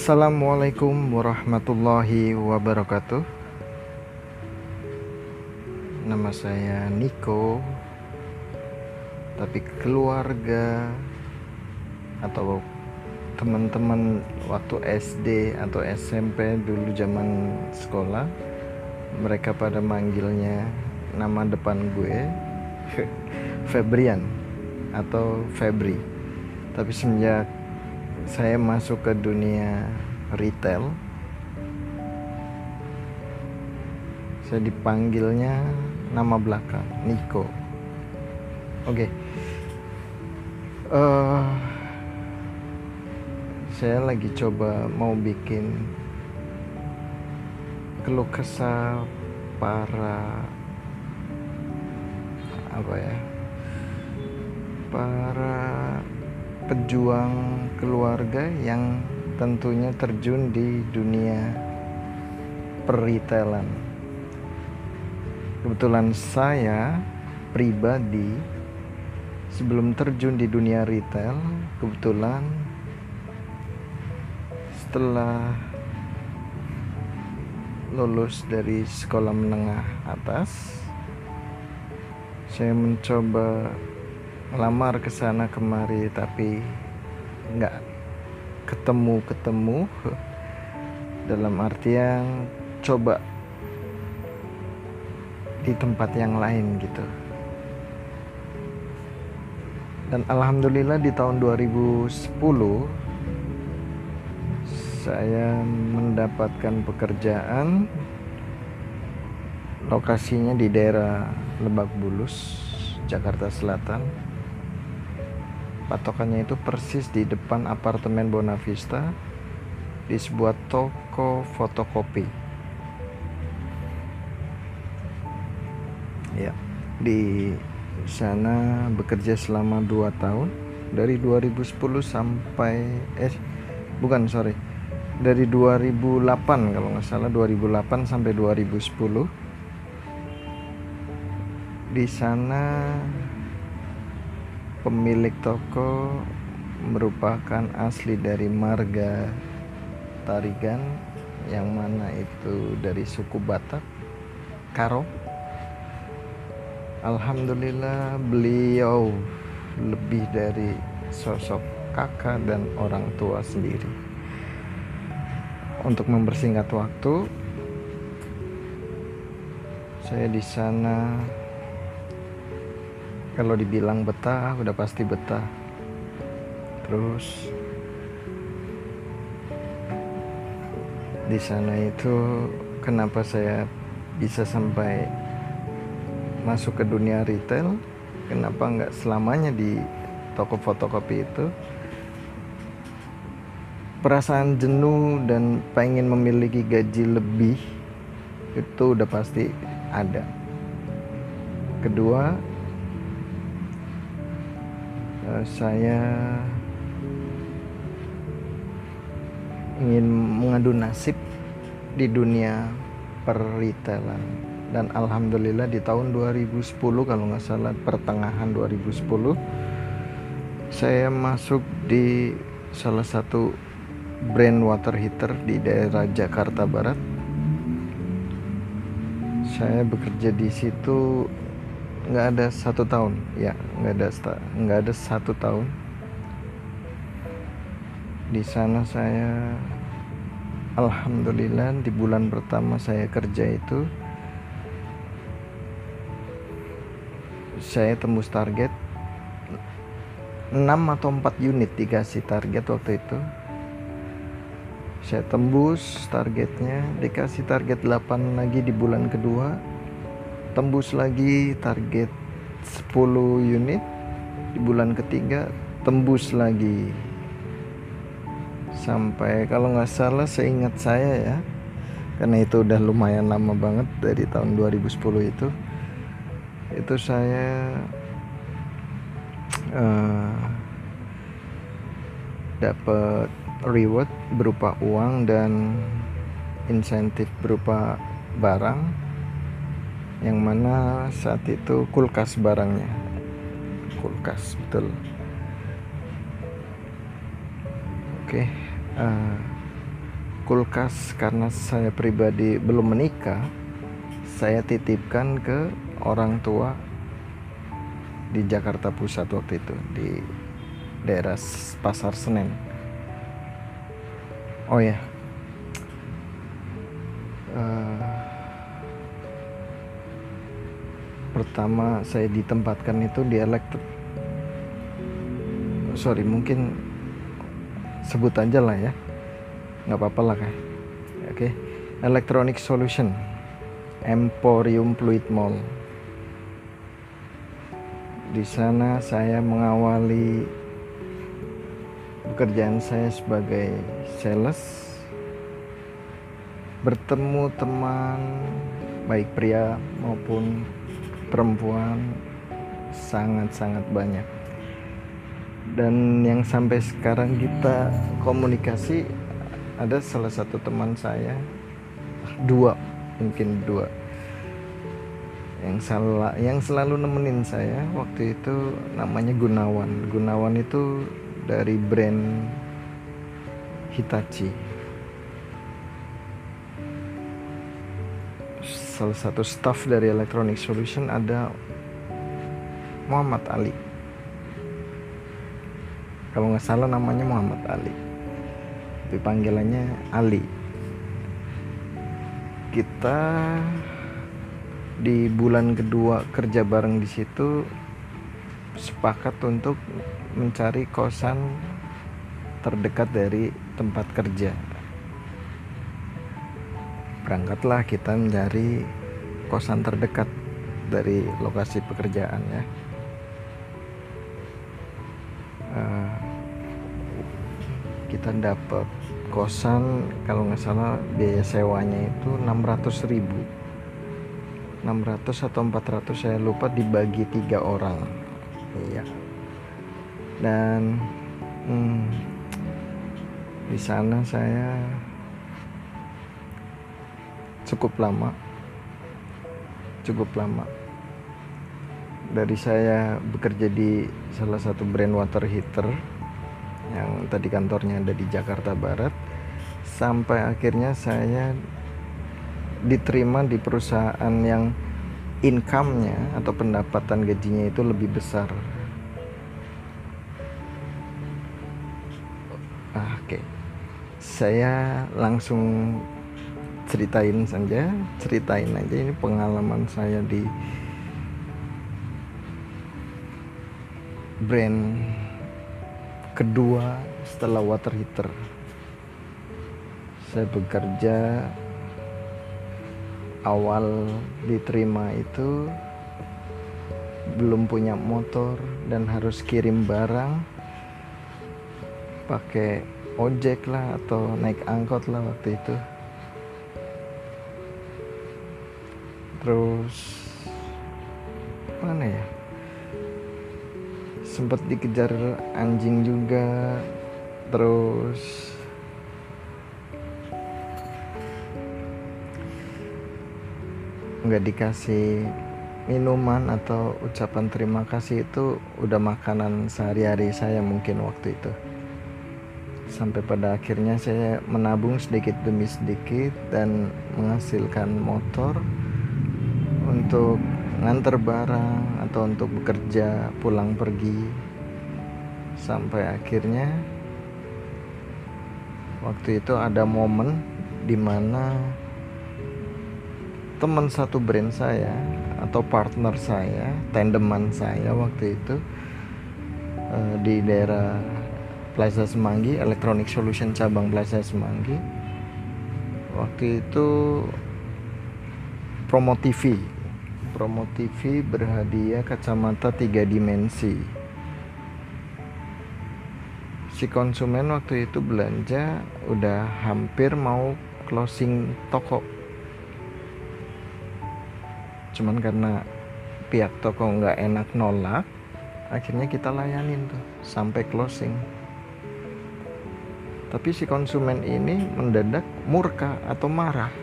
Assalamualaikum warahmatullahi wabarakatuh. Nama saya Niko. Tapi keluarga atau teman-teman waktu SD atau SMP dulu zaman sekolah mereka pada manggilnya nama depan gue Febrian atau Febri. Tapi semenjak saya masuk ke dunia retail saya dipanggilnya nama belakang Niko oke okay. uh, eh, saya lagi coba mau bikin keluh kesah para apa ya para pejuang keluarga yang tentunya terjun di dunia peritailan. Kebetulan saya pribadi sebelum terjun di dunia retail, kebetulan setelah lulus dari sekolah menengah atas, saya mencoba ngelamar ke sana kemari tapi nggak ketemu ketemu dalam artian coba di tempat yang lain gitu. Dan alhamdulillah di tahun 2010 saya mendapatkan pekerjaan lokasinya di daerah Lebak Bulus Jakarta Selatan Patokannya itu persis di depan apartemen Bonavista di sebuah toko fotokopi. Ya, di sana bekerja selama 2 tahun dari 2010 sampai eh bukan sorry dari 2008 kalau nggak salah 2008 sampai 2010 di sana Pemilik toko merupakan asli dari marga Tarigan yang mana itu dari suku Batak, Karo. Alhamdulillah beliau lebih dari sosok kakak dan orang tua sendiri. Untuk mempersingkat waktu, saya di sana kalau dibilang betah udah pasti betah. Terus di sana itu kenapa saya bisa sampai masuk ke dunia retail? Kenapa nggak selamanya di toko fotokopi itu? Perasaan jenuh dan pengen memiliki gaji lebih itu udah pasti ada. Kedua Eh, saya ingin mengadu nasib di dunia peritailan dan alhamdulillah di tahun 2010 kalau nggak salah pertengahan 2010 saya masuk di salah satu brand water heater di daerah Jakarta Barat. Saya bekerja di situ nggak ada satu tahun. Ya nggak ada nggak ada satu tahun. Di sana saya alhamdulillah di bulan pertama saya kerja itu saya tembus target 6 atau 4 unit dikasih target waktu itu. Saya tembus targetnya dikasih target 8 lagi di bulan kedua tembus lagi target 10 unit. Di bulan ketiga tembus lagi. Sampai kalau nggak salah seingat saya ya karena itu udah lumayan lama banget dari tahun 2010 itu itu saya uh, dapat reward berupa uang dan insentif berupa barang yang mana saat itu kulkas barangnya. Kulkas betul. Oke uh, kulkas karena saya pribadi belum menikah saya titipkan ke orang tua di Jakarta Pusat waktu itu di daerah Pasar Senen. Oh ya pertama saya ditempatkan itu di elektro sorry mungkin sebut aja lah ya. Nggak apa-apa lah kayak oke. Okay. electronic solution Emporium Fluid Mall. Di sana saya mengawali pekerjaan saya sebagai sales. Bertemu teman baik pria maupun perempuan sangat-sangat banyak. Dan yang sampai sekarang kita komunikasi ada salah satu teman saya dua mungkin dua yang salah yang selalu nemenin saya waktu itu namanya Gunawan. Gunawan itu dari brand Hitachi salah satu staff dari Electronic Solution ada Muhammad Ali. Kalau nggak salah namanya Muhammad Ali. Tapi panggilannya Ali. Kita di bulan kedua kerja bareng di situ sepakat untuk mencari kosan terdekat dari tempat kerja berangkatlah kita mencari kosan terdekat dari lokasi pekerjaan ya. Uh, kita dapat kosan kalau nggak salah biaya sewanya itu 600 ribu. 600 atau 400 saya lupa dibagi tiga orang. Iya. Dan hmm, di sana saya cukup lama cukup lama dari saya bekerja di salah satu brand water heater yang tadi kantornya ada di Jakarta Barat sampai akhirnya saya diterima di perusahaan yang income-nya atau pendapatan gajinya itu lebih besar. Ah, Oke, okay. saya langsung ceritain saja, ceritain aja. Ini pengalaman saya di brand kedua setelah water heater. Saya bekerja awal diterima itu belum punya motor dan harus kirim barang pakai ojek lah atau naik angkot lah waktu itu terus mana ya? Sempat dikejar anjing juga. Terus nggak dikasih minuman atau ucapan terima kasih itu udah makanan sehari-hari saya mungkin waktu itu. Sampai pada akhirnya saya menabung sedikit demi sedikit dan menghasilkan motor untuk nganter barang atau untuk bekerja pulang pergi sampai akhirnya waktu itu ada momen di mana teman satu brand saya atau partner saya tandeman saya waktu itu uh, di daerah Plaza Semanggi Electronic Solution cabang Plaza Semanggi waktu itu promo TV promo TV berhadiah kacamata tiga dimensi. Si konsumen waktu itu belanja udah hampir mau closing toko. Cuman karena pihak toko nggak enak nolak akhirnya kita layanin tuh sampai closing. Tapi si konsumen ini mendadak murka atau marah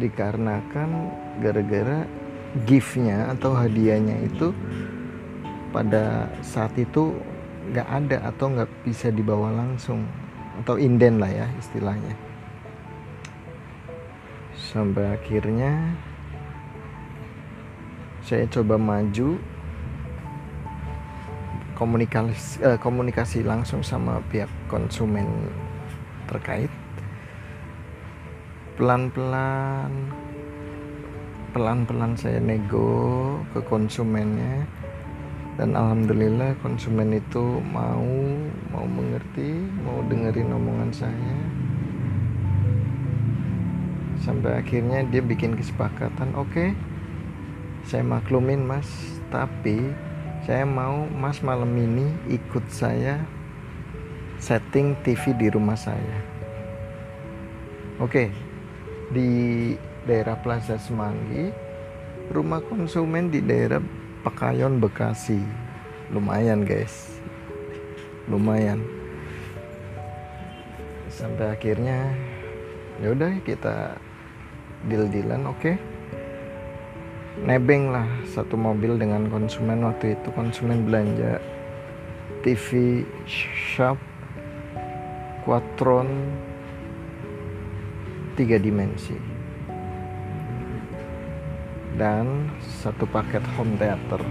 dikarenakan gara-gara giftnya atau hadiahnya itu pada saat itu nggak ada atau nggak bisa dibawa langsung. Atau inden lah ya istilahnya. Sampai akhirnya saya coba maju komunikasi eh, komunikasi langsung sama pihak konsumen terkait pelan-pelan. Pelan-pelan saya nego ke konsumennya. Dan alhamdulillah konsumen itu mau mau mengerti mau dengerin omongan saya. Sampai akhirnya dia bikin kesepakatan oke okay, saya maklumin mas tapi saya mau mas malam ini ikut saya setting TV di rumah saya. Oke okay, di daerah Plaza Semanggi rumah konsumen di daerah Pekayon Bekasi. Lumayan guys. Lumayan. Sampai akhirnya ya udah kita deal-dealan oke? Okay. nebeng lah satu mobil dengan konsumen. Waktu itu konsumen belanja TV shop Quatron tiga dimensi. Dan satu paket home theater.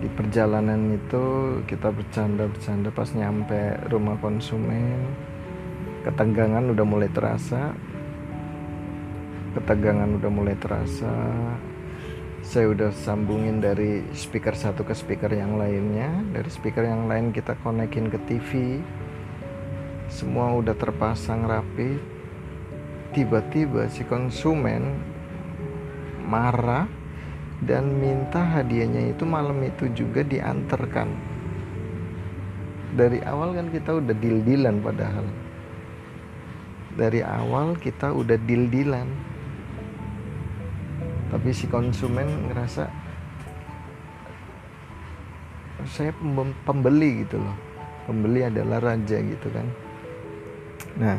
Di perjalanan itu kita bercanda-bercanda pas nyampe rumah konsumen. Ketegangan udah mulai terasa. Ketegangan udah mulai terasa. Saya udah sambungin dari speaker satu ke speaker yang lainnya. Dari speaker yang lain kita konekin ke TV semua udah terpasang rapi tiba-tiba si konsumen marah dan minta hadiahnya itu malam itu juga diantarkan. Dari awal kan kita udah deal-dealan padahal. Dari awal kita udah deal-dealan. Tapi si konsumen ngerasa saya pembeli gitu loh. Pembeli adalah raja gitu kan nah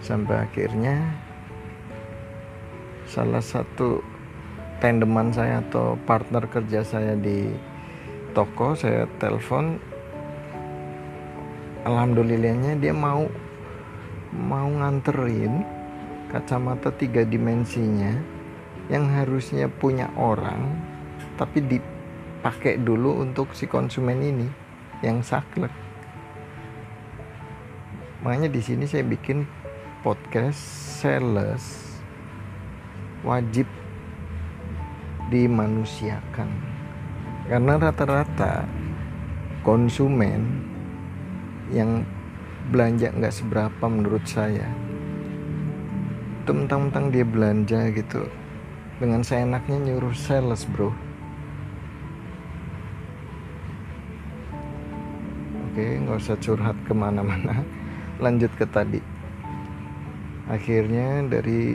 sampai akhirnya salah satu tandeman saya atau partner kerja saya di toko saya telepon. Alhamdulillahnya dia mau mau nganterin kacamata tiga dimensinya yang harusnya punya orang tapi dipakai dulu untuk si konsumen ini yang saklek makanya di sini saya bikin podcast sales wajib dimanusiakan. Karena rata-rata konsumen yang belanja nggak seberapa menurut saya itu mentang-mentang dia belanja gitu. Dengan saya enaknya nyuruh sales bro. Oke nggak usah curhat ke mana-mana lanjut ke tadi. Akhirnya dari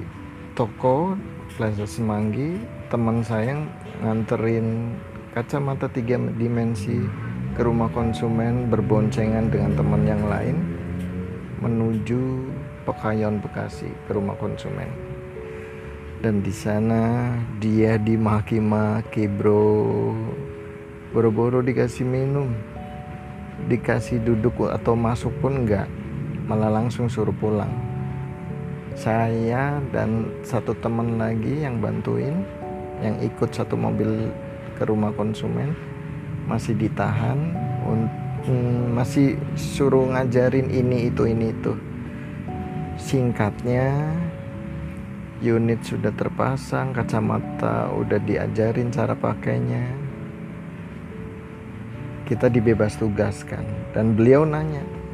toko Plaza Semanggi teman saya nganterin kacamata tiga dimensi ke rumah konsumen berboncengan dengan teman yang lain menuju Pekayon Bekasi ke rumah konsumen. Dan di sana dia dimaki-maki bro. Boro-boro dikasih minum dikasih duduk atau masuk pun enggak malah langsung suruh pulang. Saya dan satu teman lagi yang bantuin yang ikut satu mobil ke rumah konsumen masih ditahan hmm, masih suruh ngajarin ini itu ini itu. Singkatnya unit sudah terpasang kacamata udah diajarin cara pakainya. Kita dibebas tugaskan dan beliau nanya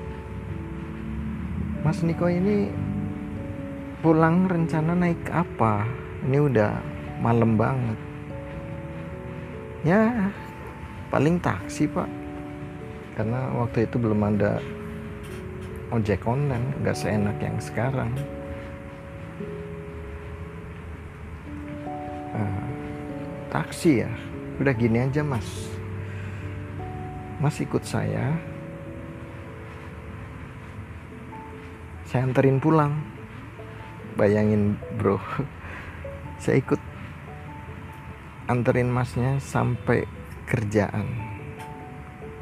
Mas Niko ini pulang rencana naik apa? Ini udah malam banget. Ya paling taksi pak. Karena waktu itu belum ada ojek online nggak seenak yang sekarang. Uh, taksi ya? Udah gini aja mas. Mas ikut saya saya anterin pulang. Bayangin bro. Saya ikut anterin masnya sampai kerjaan.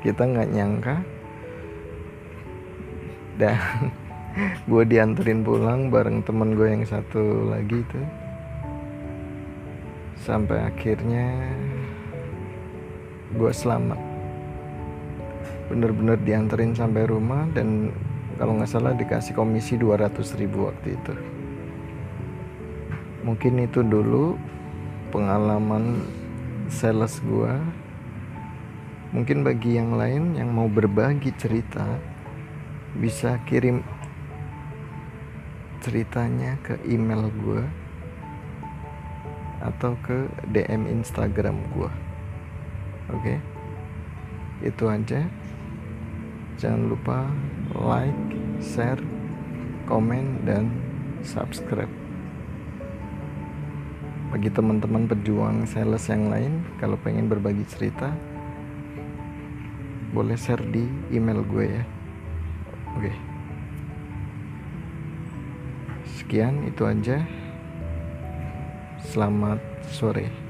Kita nggak nyangka. Dan gue dianterin pulang bareng temen gue yang satu lagi tuh sampai akhirnya gue selamat. Bener-bener dianterin sampai rumah dan kalau nggak salah dikasih komisi 200 ribu waktu itu. Mungkin itu dulu pengalaman sales gue mungkin bagi yang lain yang mau berbagi cerita bisa kirim ceritanya ke email gue atau ke DM Instagram gue oke? Okay? itu aja jangan lupa like share komen dan subscribe. Bagi teman-teman pejuang sales yang lain kalau pengen berbagi cerita boleh share di email gue ya. Oke. Sekian itu aja. Selamat sore